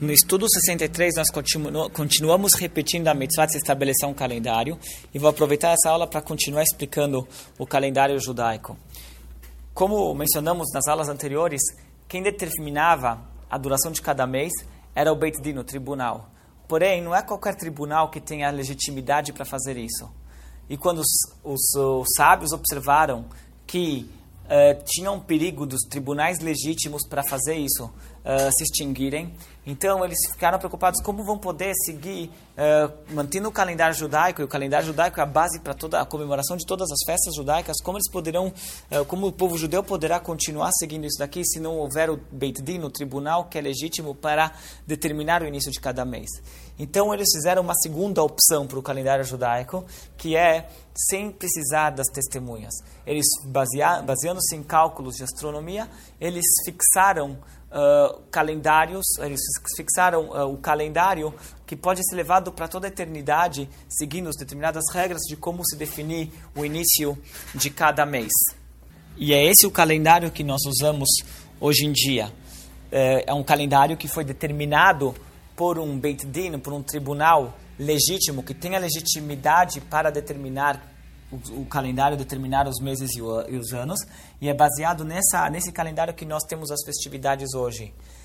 No estudo 63, nós continu continuamos repetindo a mitzvah de se estabelecer um calendário e vou aproveitar essa aula para continuar explicando o calendário judaico. Como mencionamos nas aulas anteriores, quem determinava a duração de cada mês era o Beit Din, o tribunal. Porém, não é qualquer tribunal que tenha legitimidade para fazer isso. E quando os, os, os sábios observaram que uh, tinha um perigo dos tribunais legítimos para fazer isso uh, se extinguirem. Então eles ficaram preocupados como vão poder seguir uh, mantendo o calendário judaico e o calendário judaico é a base para toda a comemoração de todas as festas judaicas. Como eles poderão, como o povo judeu poderá continuar seguindo isso daqui se não houver o Beit Din, o tribunal que é legítimo para determinar o início de cada mês. Então eles fizeram uma segunda opção para o calendário judaico, que é sem precisar das testemunhas. Eles, baseando-se em cálculos de astronomia, eles fixaram uh, calendários, eles fixaram uh, o calendário que pode ser levado para toda a eternidade, seguindo determinadas regras de como se definir o início de cada mês. E é esse o calendário que nós usamos hoje em dia. É, é um calendário que foi determinado por um Beit Din, por um tribunal legítimo, que tem a legitimidade para determinar o, o calendário, determinar os meses e, o, e, os anos, e é baseado nessa, nesse calendário que nós temos as festividades hoje.